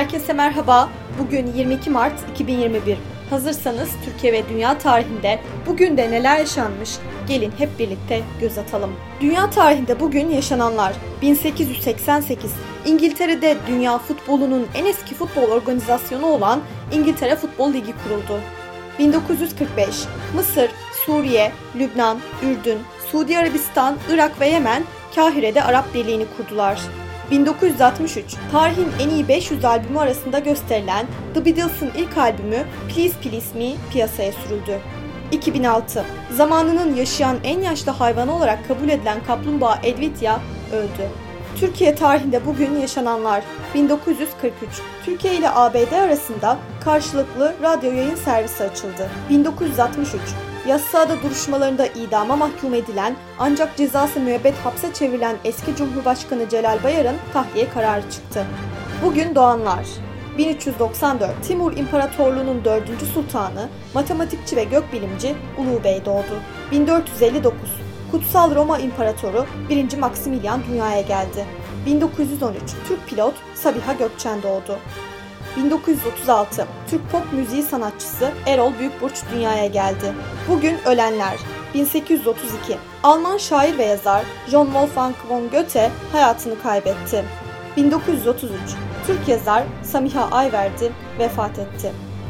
Herkese merhaba. Bugün 22 Mart 2021. Hazırsanız Türkiye ve dünya tarihinde bugün de neler yaşanmış? Gelin hep birlikte göz atalım. Dünya tarihinde bugün yaşananlar 1888 İngiltere'de dünya futbolunun en eski futbol organizasyonu olan İngiltere Futbol Ligi kuruldu. 1945 Mısır, Suriye, Lübnan, Ürdün, Suudi Arabistan, Irak ve Yemen Kahire'de Arap Birliği'ni kurdular. 1963 tarihin en iyi 500 albümü arasında gösterilen The Beatles'ın ilk albümü Please Please Me piyasaya sürüldü. 2006 zamanının yaşayan en yaşlı hayvanı olarak kabul edilen kaplumbağa Elvitya öldü. Türkiye tarihinde bugün yaşananlar 1943 Türkiye ile ABD arasında karşılıklı radyo yayın servisi açıldı. 1963 Yassıada duruşmalarında idama mahkum edilen ancak cezası müebbet hapse çevrilen eski Cumhurbaşkanı Celal Bayar'ın tahliye kararı çıktı. Bugün doğanlar 1394 Timur İmparatorluğu'nun 4. sultanı, matematikçi ve gökbilimci Ulu Bey doğdu. 1459 Kutsal Roma İmparatoru 1. Maximilian dünyaya geldi. 1913 Türk pilot Sabiha Gökçen doğdu. 1936 Türk pop müziği sanatçısı Erol Büyükburç dünyaya geldi. Bugün ölenler 1832 Alman şair ve yazar John Wolfgang von Goethe hayatını kaybetti. 1933 Türk yazar Samiha Ayverdi vefat etti.